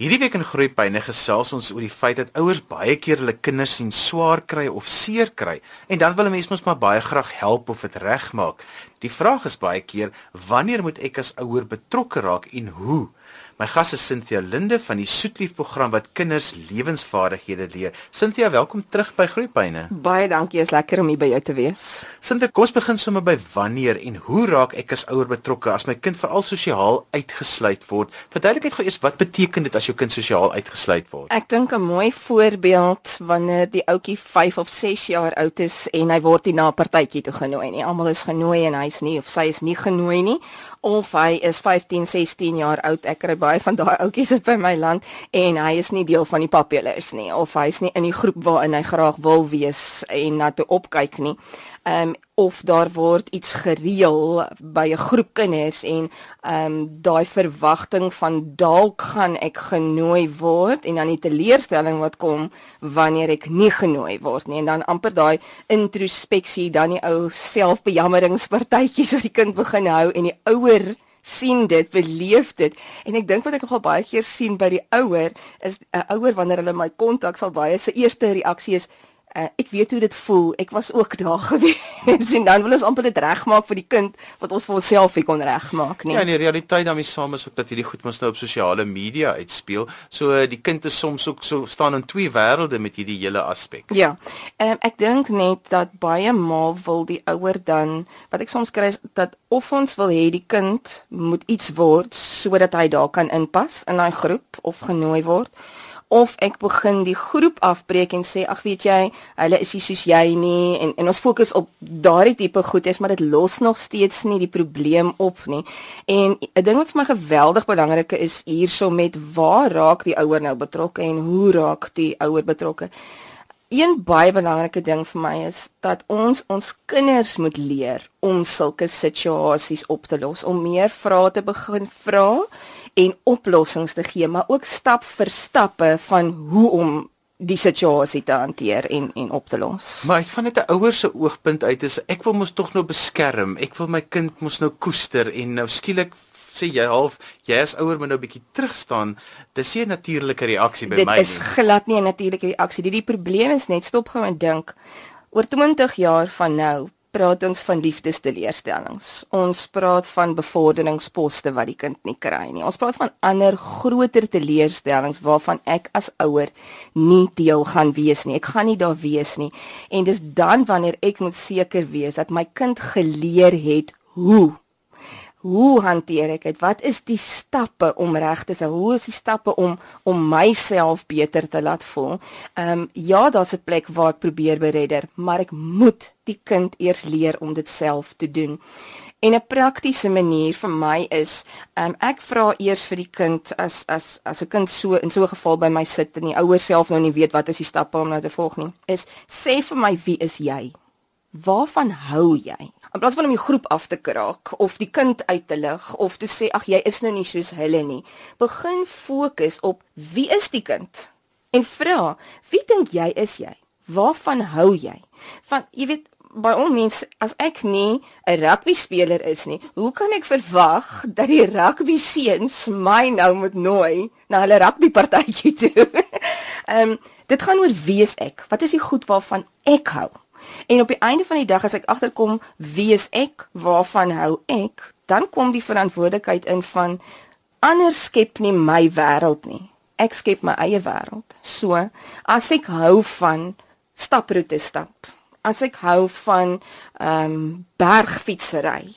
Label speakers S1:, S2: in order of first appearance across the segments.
S1: Hierdie week in Groepyne gesels ons oor die feit dat ouers baie keer hulle kinders sien swaar kry of seer kry en dan wil 'n mens mos maar baie graag help of dit regmaak. Die vraag is baie keer wanneer moet ek as ouer betrokke raak en hoe? My gas is Cynthia Linde van die Soetlief program wat kinders lewensvaardighede leer. Cynthia, welkom terug by Groepyne.
S2: Baie dankie, is lekker om hier by jou te wees.
S1: Cynthia, kom ons begin sommer by wanneer en hoe raak ek as ouer betrokke as my kind veral sosiaal uitgesluit word? Verduidelik net gou eers wat beteken dit as jou kind sosiaal uitgesluit word?
S2: Ek dink 'n mooi voorbeeld wanneer die ouetjie 5 of 6 jaar oud is en hy word nie na 'n partytjie toe genooi nie. Almal is genooi en hy's nie of sy is nie genooi nie of hy is 15, 16 jaar oud. Ek kry baie van daai ouetjies wat by my land en hy is nie deel van die populace nie of hy's nie in die groep waarin hy graag wil wees en na toe opkyk nie. Ehm um, of daar word iets gereël by 'n groep kinders en ehm um, daai verwagting van dalk gaan ek genooi word en dan die teleurstelling wat kom wanneer ek nie genooi word nie en dan amper daai introspeksie dan die ou selfbejammeringspartytjies wat die kind begin hou en die ouer sien dit, beleef dit. En ek dink wat ek nogal baie keer sien by die ouer is 'n ouer wanneer hulle my kontak sal baie se eerste reaksie is Uh, ek weet hoe dit voel. Ek was ook daar gewees en dan wil ons amper dit regmaak vir die kind wat ons vir onsself nie kon regmaak nie.
S1: Ja, en die realiteit daarmee saam is ook dat hierdie goed mos nou op sosiale media uitspeel. So die kind is soms ook so staan in twee wêrelde met hierdie hele aspek.
S2: Ja. Ehm um, ek dink net dat baie maal wil die ouer dan wat ek soms kry is dat of ons wil hê die kind moet iets word sodat hy daar kan inpas in daai groep of genooi word of ek begin die groep afbreek en sê ag weet jy hulle is nie soos jy nie en en ons fokus op daardie tipe goedes maar dit los nog steeds nie die probleem op nie. En 'n ding wat vir my geweldig belangrik is hierso met waar raak die ouer nou betrokke en hoe raak die ouer betrokke Een baie belangrike ding vir my is dat ons ons kinders moet leer om sulke situasies op te los, om meer vrae te begin vra en oplossings te gee, maar ook stap vir stappe van hoe om die situasie te hanteer en en op te los.
S1: Maar uit van net 'n ouer se oogpunt uit is ek wil mos tog nou beskerm. Ek wil my kind mos nou koester en nou skielik sê jy half jy as ouer moet nou 'n bietjie terug staan. Dis nie 'n natuurlike reaksie by
S2: dit
S1: my nie.
S2: Dit is glad nie 'n natuurlike reaksie. Die, die probleem is net stop gou en dink. Oor 20 jaar van nou praat ons van liefdesteleurstellings. Ons praat van bevorderingsposte wat die kind nie kry nie. Ons praat van ander groter teleurstellings waarvan ek as ouer nie deel gaan wees nie. Ek gaan nie daar wees nie. En dis dan wanneer ek moet seker wees dat my kind geleer het hoe hoe hanteer ek dit? Wat is die stappe om reg te sê? Hoe is die stappe om om myself beter te laat voel? Ehm um, ja, daar's 'n plek waar ek probeer beredder, maar ek moet die kind eers leer om dit self te doen. En 'n praktiese manier vir my is, um, ek vra eers vir die kind as as as 'n kind so in so 'n geval by my sit en die ouers self nou nie weet wat is die stappe om nou te volg nie, is sê vir my wie is jy? Waarvan hou jy? In plaas van om die groep af te kraak of die kind uit te lig of te sê ag jy is nou nie soos hulle nie begin fokus op wie is die kind en vra wie dink jy is jy? Waarvan hou jy? Van jy weet by al mense as ek nie 'n rugby speler is nie hoe kan ek verwag dat die rugby seuns my nou moet nooi na hulle rugby partytjie toe? Ehm um, dit gaan oor wie is ek? Wat is die goed waarvan ek hou En op die einde van die dag as ek agterkom wie is ek, waarvan hou ek, dan kom die verantwoordelikheid in van ander skep nie my wêreld nie. Ek skep my eie wêreld. So, as ek hou van staproete stap, as ek hou van ehm um, bergfietsry,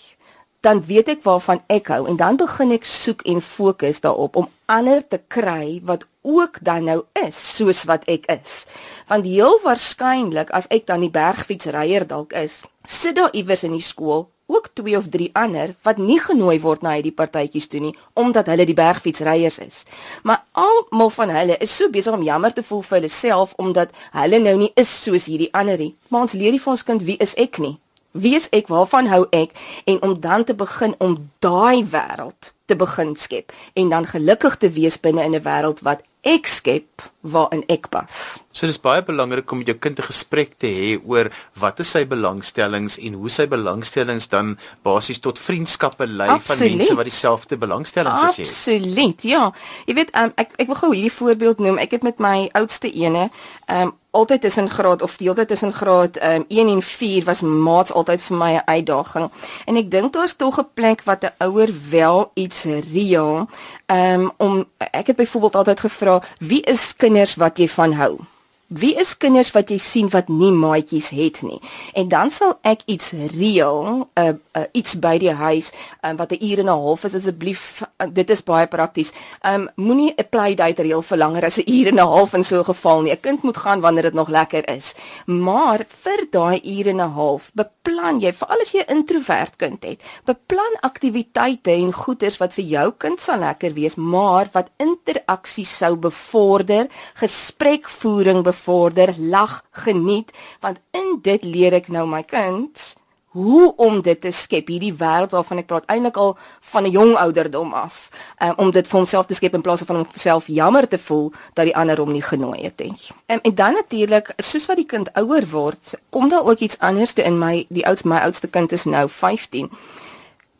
S2: dan weet ek waarvan ek hou en dan begin ek soek en fokus daarop om ander te kry wat ook dan nou is soos wat ek is. Want heel waarskynlik as ek dan die bergfietsryer dalk is, sit daar iewers in die skool ook twee of drie ander wat nie genooi word na hierdie partytjies toe nie omdat hulle die bergfietsryers is. Maar almal van hulle is so besig om jammer te voel vir hulle self omdat hulle nou nie is soos hierdie ander nie. Maar ons leer nie vir ons kind wie is ek nie. Wie is ek? Waarvan hou ek? En om dan te begin om daai wêreld te begin skep en dan gelukkig te wees binne in 'n wêreld wat ek skep waarin ek pas.
S1: So dis baie belangrik om met jou kind 'n gesprek te hê oor wat is sy belangstellings en hoe sy belangstellings dan basies tot vriendskappe lei Absoluut. van mense wat dieselfde belangstellings
S2: as jy. Absoluut. Ja. Jy weet um, ek ek wil gou hierdie voorbeeld noem. Ek het met my oudste ene um altyd tussen graad of deeltyd tussen graad um, 1 en 4 was maats altyd vir my 'n uitdaging. En ek dink daar's tog 'n plek wat 'n ouer wel iets reël. Um om ek het byvoorbeeld altyd gevra, wie is kinders wat jy van hou? Wie is kinders wat jy sien wat nie maatjies het nie? En dan sal ek iets reël, uh, uh, iets by die huis um, wat 'n uur en 'n half is asseblief. Uh, dit is baie prakties. Um moenie 'n playdate reël vir langer as 'n uur en 'n half in so 'n geval nie. 'n Kind moet gaan wanneer dit nog lekker is. Maar vir daai uur en 'n half, beplan jy, veral as jy 'n introvert kind het, beplan aktiwiteite en goeders wat vir jou kind sal lekker wees, maar wat interaksie sou bevorder, gesprekvoering bevorder, bevorder, lag, geniet, want in dit leer ek nou my kind hoe om dit te skep hierdie wêreld waarvan ek praat eintlik al van 'n jong ouderdom af um, om dit vir homself te skep in plaas van homself jammer te voel dat die ander hom nie genooi het nie. Um, en dan natuurlik soos wat die kind ouer word, kom daar ook iets anders te in my die oudste my oudste kind is nou 15.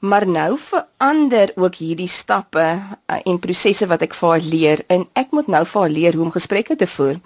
S2: Maar nou verander ook hierdie stappe uh, en prosesse wat ek vir haar leer en ek moet nou vir haar leer hoe om gesprekke te voer.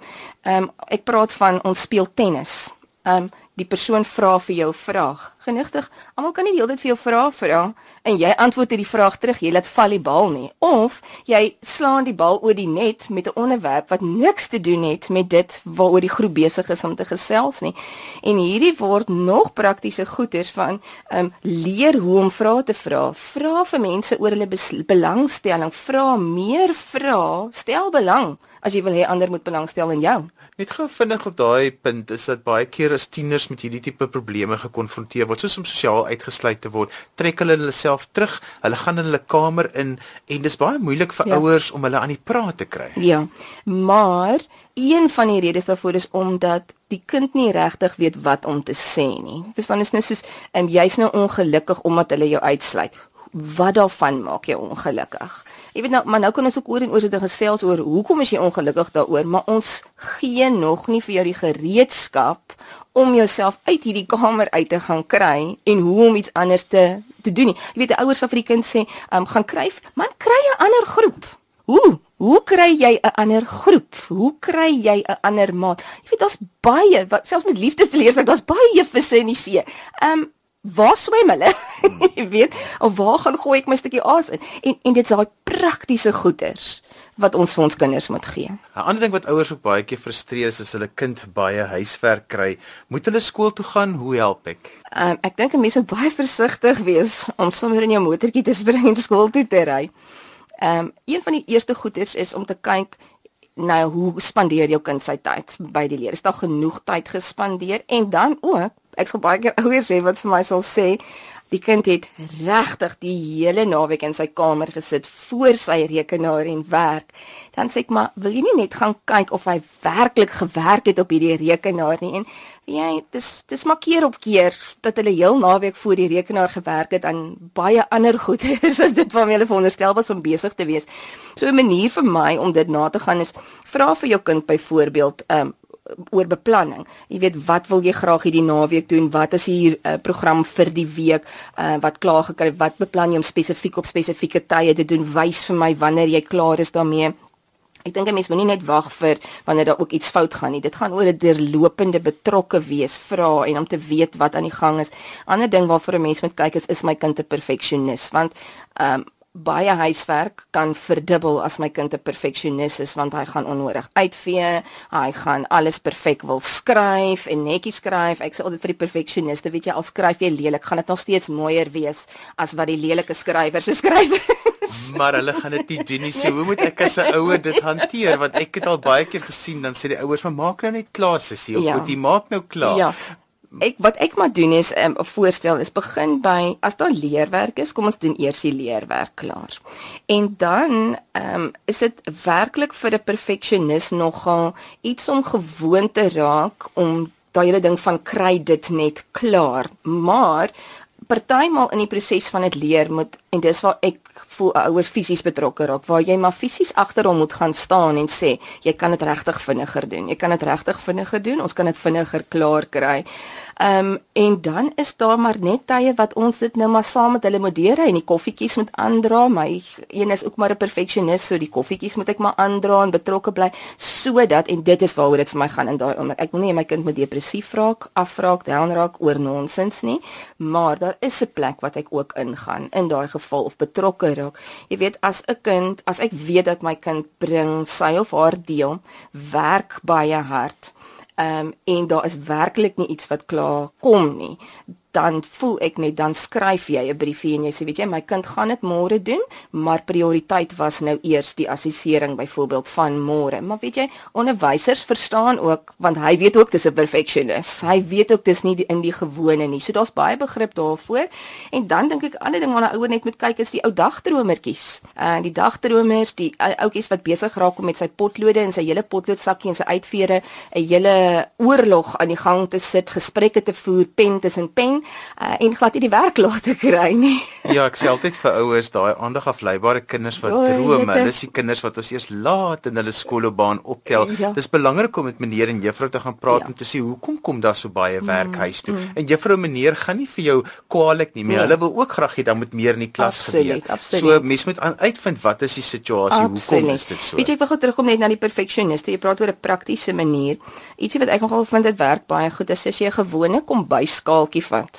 S2: Ehm um, ek praat van ons speel tennis. Ehm um, die persoon vra vir jou vraag. Genigtig, almal kan nie die hele tyd vir jou vra vra en jy antwoord hierdie vraag terug, jy laat val die bal nie. Of jy slaan die bal oor die net met 'n onderwerp wat niks te doen het met dit waaroor die groep besig is om te gesels nie. En hierdie word nog praktiese goeders van ehm um, leer hoe om vrae te vra. Vra vir mense oor hulle belangstelling, vra meer vra, stel belang as jy wil hê ander moet belangstel in jou.
S1: Net gou vinnig op daai punt is dat baie keer as tieners met hierdie tipe probleme gekonfronteer word, soos om sosiaal uitgesluit te word, trek hulle hulle self terug, hulle gaan in hulle kamer in en dis baie moeilik vir ja. ouers om hulle aan die praat te kry.
S2: Ja. Maar een van die redes daarvoor is omdat die kind nie regtig weet wat om te sê nie. Verstaan is nou soos um, jy's nou ongelukkig omdat hulle jou uitsluit wat daarvan maak jou ongelukkig? Jy weet nou, maar nou kan ons ook oor en oor sit en gesels oor hoekom is jy ongelukkig daaroor, maar ons gee nog nie vir jou die gereedskap om jouself uit hierdie kamer uit te gaan kry en hoe om iets anders te te doen nie. Jy weet ouers sal vir die kind sê, um, gaan kryf, man kry 'n ander groep. Hoe? Hoe kry jy 'n ander groep? Hoe kry jy 'n ander maat? Jy weet daar's baie wat selfs met liefdesleers, daar's baie visse in die see. Ehm um, waar swem hulle? jy weet, of waar gaan gooi ek my stukkie aas in? En en dit's daai praktiese goeders wat ons vir ons kinders moet gee.
S1: 'n Ander ding wat ouers ook baie keer frustreer is as hulle kind baie huiswerk kry, moet hulle skool toe gaan, hoe help ek?
S2: Um, ek dink 'n mens moet baie versigtig wees om sommer in jou motortjie te spring en skool toe te ry. Ehm um, een van die eerste goeders is om te kyk nou hoe spandeer jou kind sy tyd by die leer? Is daar genoeg tyd gespandeer? En dan ook ek sal baie keer ouers hê wat vir my sal sê die kind het regtig die hele naweek in sy kamer gesit voor sy rekenaar en werk. Dan sê ek maar, wil jy nie net gaan kyk of hy werklik gewerk het op hierdie rekenaar nie? En jy, dis dis maar keer op keer dat hulle heel naweek voor die rekenaar gewerk het aan baie ander goeders as dit waarmee hulle veronderstel was om besig te wees. So 'n manier vir my om dit na te gaan is vra vir jou kind byvoorbeeld, ehm um, oor beplanning. Jy weet wat wil jy graag hierdie naweek doen? Wat is hier 'n uh, eh, program vir die week? Uh, wat klaar gekry? Wat beplan jy om spesifiek op spesifieke tye te doen? Wys vir my wanneer jy klaar is daarmee. Ek dink 'n mens moenie net wag vir wanneer daar ook iets fout gaan nie. Dit gaan oor 'n deurlopende betrokke wees, vra en om te weet wat aan die gang is. Ander ding waarvoor 'n mens moet kyk is is my kind 'n perfeksionis? Want ehm um, baie huiswerk kan verdubbel as my kind 'n perfeksionis is want hy gaan onnodig uitvee, hy gaan alles perfek wil skryf en netjies skryf. Ek sê altyd vir die perfeksioniste, weet jy, al skryf jy lelik, gaan dit nog steeds mooier wees as wat die lelike skrywer se skryf.
S1: maar hulle gaan dit nie doen nie. So hoe moet ek as 'n ouer dit hanteer? Want ek het al baie keer gesien dan sê die ouers, "Maar maak nou net klaar, sussie, of ja. moet jy maak nou klaar?"
S2: Ja ek wat ek maar doen is 'n um, voorstel is begin by as daar leerwerk is, kom ons doen eers die leerwerk klaar. En dan ehm um, is dit werklik vir 'n perfeksionis nogal iets om gewoon te raak om daai hele ding van kry dit net klaar. Maar partymal in die proses van dit leer moet en dis waar ek voel 'n ouer fisies betrokke raak waar jy maar fisies agter hom moet gaan staan en sê jy kan dit regtig vinniger doen jy kan dit regtig vinniger doen ons kan dit vinniger klaar kry Ehm um, en dan is daar maar net tye wat ons dit nou maar saam met hulle moet deur en die koffietjies moet aandra. My een is ook maar 'n perfeksionis, so die koffietjies moet ek maar aandra en betrokke bly sodat en dit is waaroor dit vir my gaan in daai oomblik. Ek wil nie my kind moet depressief raak, afraak, down raak oor nonsens nie, maar daar is 'n plek wat ek ook ingaan in daai geval of betrokke raak. Jy weet as 'n kind, as ek weet dat my kind bring sy of haar deel werk baie hard Ehm um, en daar is werklik nie iets wat klaar kom nie dan voel ek net dan skryf jy 'n briefie en jy sê weet jy my kind gaan dit môre doen maar prioriteit was nou eers die assessering byvoorbeeld van môre. Maar weet jy onderwysers verstaan ook want hy weet ook dis 'n perfectionist. Hy weet ook dis nie die, in die gewone nie. So daar's baie begrip daarvoor. En dan dink ek ander ding waarna ouer net moet kyk is die ou dagdromertjies. En uh, die dagdromers die uh, ouetjies wat besig raak om met sy potlode en sy hele potloodsakkie en sy uitvere 'n hele oorlog aan die gang te sit gesprekke te voer pen tussen pen uh, en glad nie die werk laat te kry nie.
S1: ja, ek sê altyd vir ouers daai aandag afleibare kinders wat droom, hulle is die kinders wat ons eers laat in hulle skoolbaan optel. Ja. Dis belangrik om met meneer en juffrou te gaan praat ja. om te sê hoekom kom daar so baie werk mm, huis toe. Mm. En juffrou en meneer gaan nie vir jou kwaadlik nie, maar nee. hulle wil ook graag hê dan moet meer in die klas gebeur. So mens moet aan uitvind wat is die situasie, hoekom is dit so?
S2: Weet jy, ek wil terugkom net na die perfeksioniste. Jy praat oor 'n praktiese manier. Ietsie wat ek nogal vind dit werk baie goed is as jy 'n gewone kombuiskaaltjie vat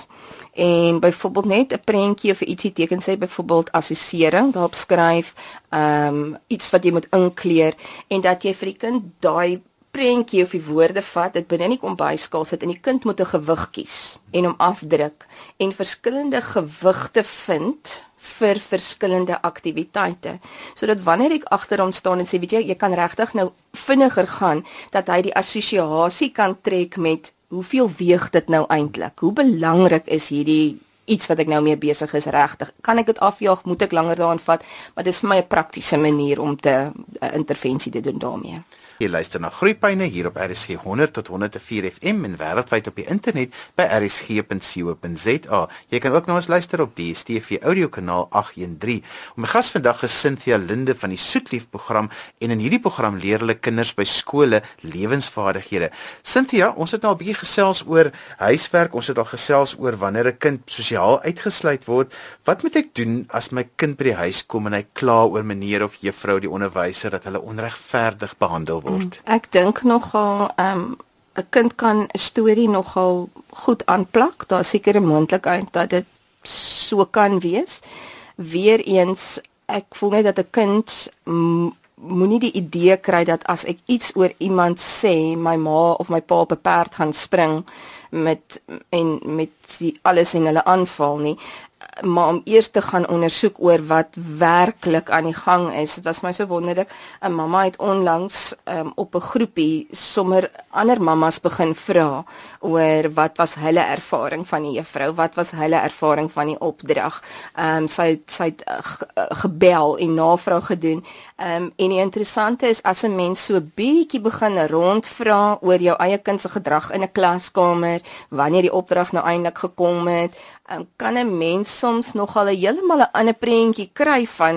S2: en byvoorbeeld net 'n prentjie of ietsie teken sê byvoorbeeld assessering. Daarop skryf ehm um, iets wat jy moet inkleer en dat jy vir die kind daai prentjie of die woorde vat. Dit binne in die kombuiskaal sit en die kind moet 'n gewig kies en hom afdruk en verskillende gewigte vind vir verskillende aktiwiteite. Sodat wanneer ek agter hom staan en sê weet jy jy kan regtig nou vinniger gaan dat hy die assosiasie kan trek met hoeveel weeg dit nou eintlik? Hoe belangrik is hierdie iets wat ek nou mee besig is regtig? Kan ek dit afjaag? Moet ek langer daaraan vat? Maar dis vir my 'n praktiese manier om te 'n uh, intervensie te doen daarmee.
S1: Jy luister na Groepyne hier op RSG 100 tot 104 FM en wêreldwyd op die internet by rsg.co.za. Jy kan ook na ons luister op die DStv audiokanaal 813. My gas vandag is Cynthia Linde van die Soetlief program en in hierdie program leer hulle kinders by skole lewensvaardighede. Cynthia, ons het nou 'n bietjie gesels oor huiswerk, ons het al gesels oor wanneer 'n kind sosiaal uitgesluit word. Wat moet ek doen as my kind by die huis kom en hy kla oor meneer of juffrou die onderwyser dat hulle onregverdig behandel word? Word.
S2: Mm, ek dink nogal ehm um, 'n kind kan 'n storie nogal goed aanplak. Daar seker 'n moontlikheid dat dit so kan wees. Weereens ek voel net dat 'n kind moenie die idee kry dat as ek iets oor iemand sê, my ma of my pa op 'n perd gaan spring met en met die alles en hulle aanval nie maar om eers te gaan ondersoek oor wat werklik aan die gang is. Dit was my so wonderlik. 'n Mamma het onlangs um, op 'n groepie sommer ander mammas begin vra oor wat was hulle ervaring van die juffrou? Wat was hulle ervaring van die opdrag? Ehm um, sy het, sy het uh, gebel en navraag gedoen. Ehm um, en die interessante is as 'n mens so bietjie begin rondvra oor jou eie kind se gedrag in 'n klaskamer, wanneer die opdrag nou eintlik gekom het, um, kan 'n mens soms nogal 'n heeltemal 'n ander prentjie kry van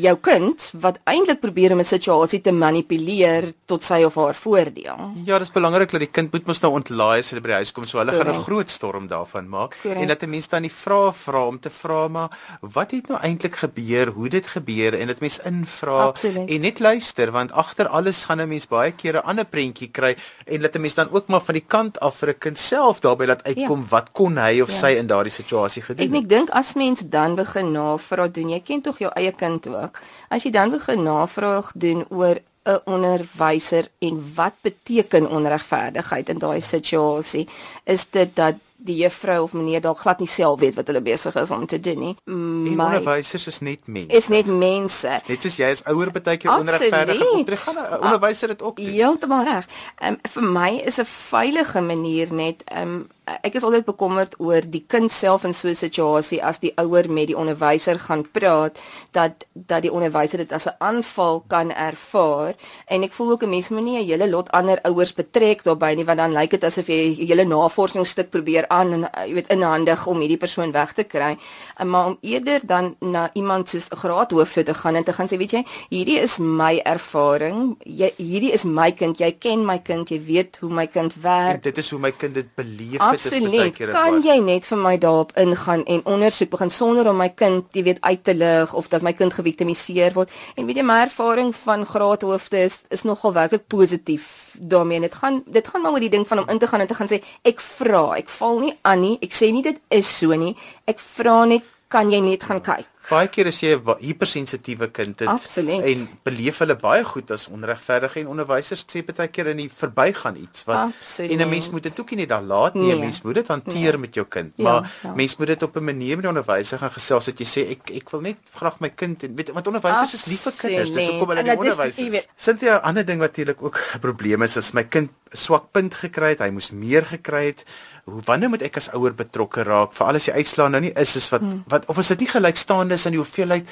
S2: jou kind wat eintlik probeer om 'n situasie te manipuleer tot sy of haar voordeel.
S1: Ja, dis belangrik dat die kind moet mos nou ontlaai as hulle by die huis kom, so hulle Correct. gaan 'n groot storm daarvan maak Correct. en dat 'n mens dan die vrae vra om te vra maar wat het nou eintlik gebeur, hoe dit gebeur en dit mens invra en net luister want agter alles gaan 'n mens baie keer 'n ander prentjie kry en dat 'n mens dan ook maar van die kant af vir 'n kind self daarbey laat uitkom ja. wat kon hy of ja. sy in daardie situasie gedoen
S2: het. Ek dink as mens dan begin navraag doen, jy ken tog jou eie kind ook. As jy dan begin navraag doen oor 'n onderwyser en wat beteken onregverdigheid in daai situasie, is dit dat die juffrou of meneer dalk glad nie self weet wat hulle besig is om te doen nie.
S1: My onderwysers is net mense.
S2: Is net mense.
S1: Net soos jy as ouer baie keer onregverdig optree, gaan 'n onderwyser dit ook doen.
S2: Heeltemal reg. Ehm um, vir my is 'n veilige manier net ehm um, ek is altyd bekommerd oor die kind self in so 'n situasie as die ouer met die onderwyser gaan praat dat dat die onderwyser dit as 'n aanval kan ervaar. En ek voel ook 'n mens moet nie 'n hele lot ander ouers betrek daarbey nie want dan lyk dit asof jy 'n hele navorsingsstuk probeer aan en jy weet inhandig om hierdie persoon weg te kry. Maar om eerder dan na iemand soos 'n graadhoof te gaan en te gaan sê weet jy hierdie is my ervaring. Jy hierdie is my kind. Jy ken my kind. Jy weet hoe my kind werk.
S1: En dit is hoe my kind dit beleef
S2: het is baie keer kan jy net vir my daarop ingaan en ondersoek begin sonder om my kind jy weet uit te lig of dat my kind geviktimiseer word? En weet jy my ervaring van graadhoofde is is nogal werklik positief daarmee. Dit gaan dit gaan maar oor die ding van om in te gaan en te gaan sê ek vra ek val nie aan nie. Ek sê nie dit is so nie. Ek vra net kan jy net gaan kyk
S1: baie keer as jy 'n hipersensitiewe kind het
S2: Absoluut.
S1: en beleef hulle baie goed as onregverdig en onderwysers sê baie keer in die verbygaan iets wat
S2: Absoluut.
S1: en 'n mens moet dit ook nie daar laat nie. 'n nee. Mens moet dit hanteer nee. met jou kind. Ja, maar ja. mens moet dit op 'n manier met die onderwyser gaan gesels dat jy sê ek ek wil net graag my kind en weet want onderwysers is lief vir kinders. Dis hoekom hulle die onderwysers. Sintia 'n ander ding wat natuurlik ook 'n probleem is is my kind swak punt gekry het. Hy moes meer gekry het hoe wanneer moet ek as ouer betrokke raak veral as die uitslaa nou nie is is wat hmm. wat of is dit nie gelykstaande is aan die hoeveelheid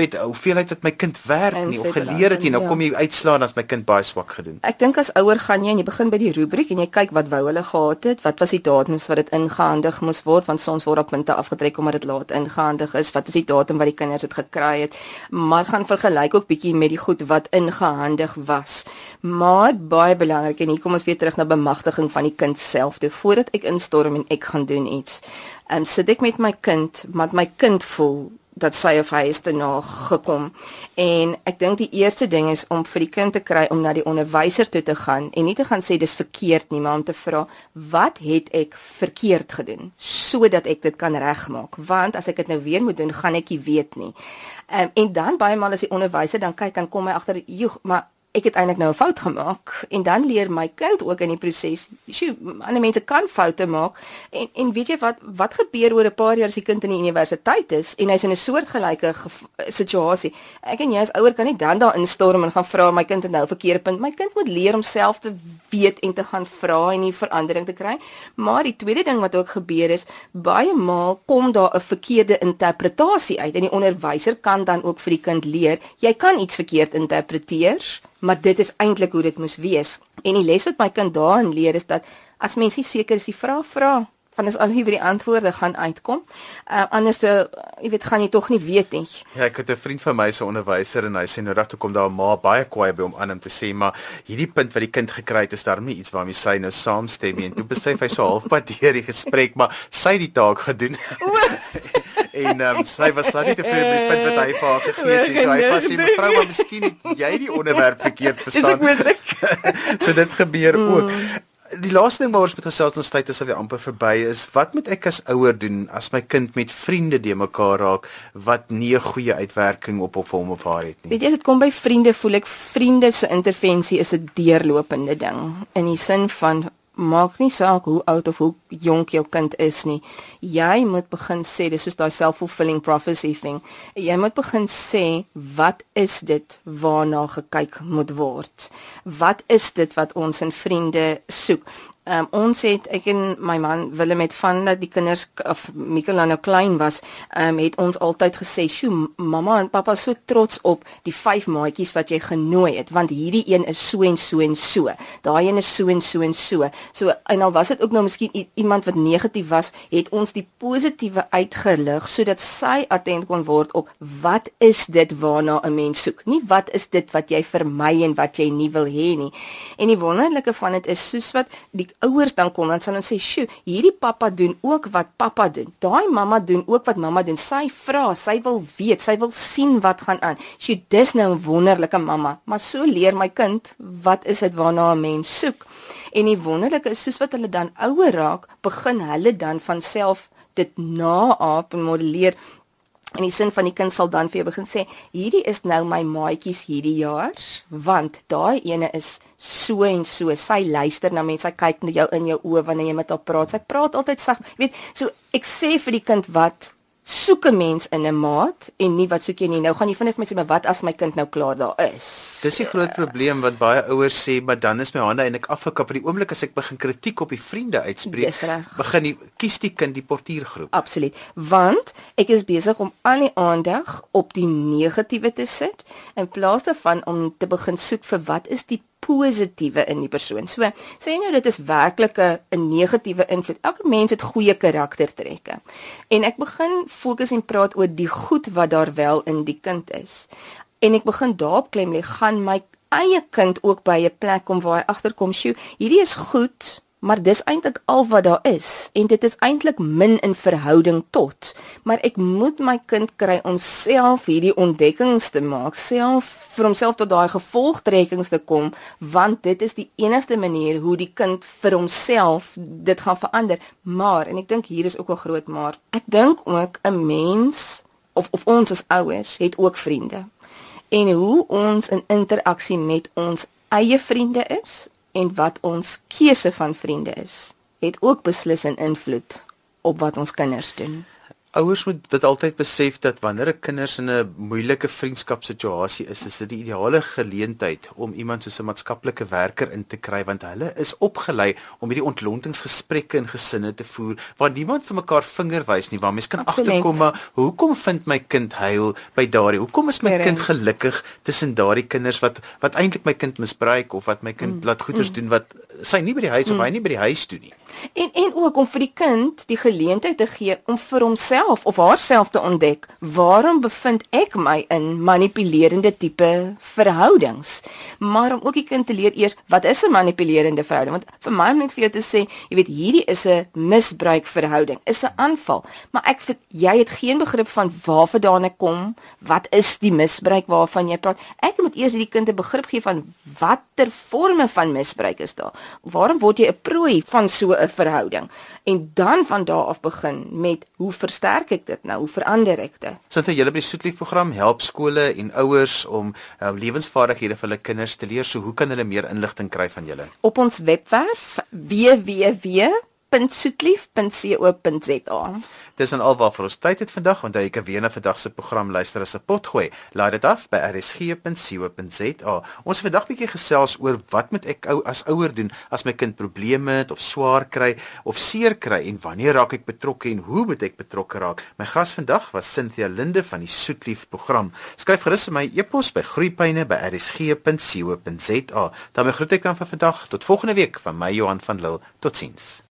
S1: weet hoeveelheid wat my kind werk nie of geleer het nie nou ja. kom jy uitslaa as my kind baie swak gedoen
S2: ek dink as ouer gaan jy en jy begin by die rubriek en jy kyk wat wou hulle gehad het wat was die datums wat dit ingehandig moes word want soms word op punte afgetrek omdat dit laat ingehandig is wat is die datum wat die kinders dit gekry het maar gaan vergelyk ook bietjie met die goed wat ingehandig was maar baie belangrik en hier kom ons weer terug na bemagtiging van die kind self toe voordat ek instorm en ek gaan doen iets. Ehm um, sit ek met my kind, maar my kind voel dat sy of hy is te na gekom. En ek dink die eerste ding is om vir die kind te kry om na die onderwyser toe te gaan en nie te gaan sê dis verkeerd nie, maar om te vra wat het ek verkeerd gedoen sodat ek dit kan regmaak. Want as ek dit nou weer moet doen, gaan ek nie weet nie. Ehm um, en dan baie maal as die onderwyser dan kyk dan kom hy agter, "Joe, maar ek het eintlik nou 'n fout gemaak en dan leer my kind ook in die proses. Sjoe, ander mense kan foute maak en en weet jy wat wat gebeur oor 'n paar jaar as die kind in die universiteit is en hy's in 'n soortgelyke situasie. Ek en jy as ouer kan nie dan daar instorm en gaan vra my kind het nou verkeerde punt. My kind moet leer om self te weet en te gaan vra en die verandering te kry. Maar die tweede ding wat ook gebeur is baie maal kom daar 'n verkeerde interpretasie uit en die onderwyser kan dan ook vir die kind leer jy kan iets verkeerd interpreteer maar dit is eintlik hoe dit moes wees. En die les wat my kind daarin leer is dat as mens nie seker is die vraag vra van is al hoe by die antwoorde gaan uitkom. Uh, anders uh, jy weet gaan jy tog nie weet nie.
S1: Ja, ek het 'n vriend van my se onderwyser en hy sê nou dat toe kom daar 'n ma baie kwaai by hom aan om te sê maar hierdie punt wat die kind gekry het is daarom nie iets waarmee sy nou saamstem nie. En toe besef hy so halfpad deur die gesprek maar sy het die taak gedoen. En um, sy was glad nie tevrede met die punt wat hy vir haar gegee het nie. Hy was sê mevrou, maar miskien het jy die onderwerp verkeerd verstaan. Dis
S2: ook moontlik.
S1: so dit gebeur mm. ook. Die laaste ding waaroor ons met gesels ons tyd is alweer amper verby is wat moet ek as ouer doen as my kind met vriende de mekaar raak wat nie 'n goeie uitwerking op of hom of haar het nie.
S2: Weet jy dit kom by vriende voel ek vriende se intervensie is 'n deurlopende ding in die sin van maak nie saak hoe oud of hoe jonk jou kind is nie. Jy moet begin sê dis soos daai self-fulfilling prophecy thing. Jy moet begin sê wat is dit waarna gekyk moet word? Wat is dit wat ons in vriende soek? Um, ons het ek en my man Willem het van dat die kinders of Mikael nou klein was, um, het ons altyd gesê, "Sjoe, mamma en pappa so trots op die vyf maatjies wat jy genooi het, want hierdie een is so en so en so. Daai een is so en so en so." So en al was dit ook nou miskien iemand wat negatief was, het ons die positiewe uitgelig sodat sy attent kon word op wat is dit waarna 'n mens soek? Nie wat is dit wat jy vermy en wat jy nie wil hê nie. En die wonderlike van dit is soos wat die ouers dan kom dan sal ons sê, "Sjoe, hierdie pappa doen ook wat pappa doen. Daai mamma doen ook wat mamma doen. Sy vra, sy wil weet, sy wil sien wat gaan aan. Sjoe, dis nou 'n wonderlike mamma." Maar so leer my kind, wat is dit waarna 'n mens soek? En die wonderlike is soos wat hulle dan ouer raak, begin hulle dan van self dit naap en modelleer En die sin van die kind sal dan vir jou begin sê, hierdie is nou my maatjies hierdie jaar, want daai ene is so en so. Sy luister na mense, sy kyk na jou in jou oë wanneer jy met haar praat. Sy praat altyd sag. Weet, so ek sê vir die kind wat soek 'n mens in 'n maat en nie wat soek jy nie. Nou gaan jy vinnig vir my sê, "Maar wat as my kind nou klaar daar is?"
S1: Dis die groot probleem wat baie ouers sê, maar dan is my hande eintlik afgekap vir die oomblik as ek begin kritiek op die vriende uitspreek. Begin die kies die kind die portuïergroep.
S2: Absoluut. Want ek is besig om al die aandag op die negatiewe te sit in plaas daarvan om te begin soek vir wat is die positiewe in die persoon. So, sê nou dit is werklik 'n negatiewe invloed. Elke mens het goeie karaktertrekke. En ek begin fokus en praat oor die goed wat daar wel in die kind is. En ek begin daarop klem lê, gaan my eie kind ook by 'n plek kom waar hy agterkom, "Sjoe, hierdie is goed." Maar dis eintlik al wat daar is en dit is eintlik min in verhouding tot. Maar ek moet my kind kry om self hierdie ontdekkings te maak, self vir homself tot daai gevolgtrekkings te kom, want dit is die enigste manier hoe die kind vir homself dit gaan verander. Maar en ek dink hier is ook 'n groot maar. Ek dink ook 'n mens of of ons as ouers het ook vriende. En hoe ons in interaksie met ons eie vriende is en wat ons keuse van vriende is, het ook beslis 'n invloed op wat ons kinders doen.
S1: Ouers moet dit altyd besef dat wanneer 'n kinders in 'n moeilike vriendskapsituasie is, is dit die ideale geleentheid om iemand soos 'n maatskaplike werker in te kry want hulle is opgelei om hierdie ontlontingsgesprekke in gesinne te voer waar niemand vir mekaar vinger wys nie, waar mens kan
S2: Absoluut.
S1: agterkom maar hoekom vind my kind huil by daardie? Hoekom is my
S2: Reg.
S1: kind gelukkig tussen daardie kinders wat wat eintlik my kind misbruik of wat my kind
S2: Mm.
S1: laat goeders doen wat sy nie by die huis of hy nie by die huis doen nie?
S2: En en ook om vir die kind die geleentheid te gee om vir homself of haarself te ontdek, waarom bevind ek my in manipulerende tipe verhoudings? Maar om ook die kind te leer eers wat is 'n manipulerende verhouding? Want vir my om net vir jou te sê, jy weet hierdie is 'n misbruikverhouding, is 'n aanval, maar ek vir jy het geen begrip van waar vandaan ek kom, wat is die misbruik waarvan jy praat? Ek moet eers hierdie kind 'n begrip gee van watter forme van misbruik is daar. Waarom word jy 'n prooi van so 'n verhouding? En dan van daar af begin met hoe versterk ek dit nou? Hoe verander ek dit?
S1: Sinthe julle by die Soetlief program help skole en ouers om um, lewensvaardighede vir hulle kinders te leer. So hoe kan hulle meer inligting kry van julle?
S2: Op ons webwerf www.soetlief.co.za.
S1: Dis en alwaar vir ons tyd het vandag. Onthou jy kan weer na vandag se program luister as 'n potgooi. Laai dit af by rsg.co.za. Ons het vandag bietjie gesels oor wat moet ek ou as ouer doen as my kind probleme het of swaar kry of seer kry en wanneer raak ek betrokke en hoe moet ek betrokke raak? My gas vandag was Cynthia Linde van die Soetlief program. Skryf gerus my e-pos by groeipyne@rsg.co.za. Dan groet ek dan vir vandag tot volgende week van my Johan van Lille. Totsiens.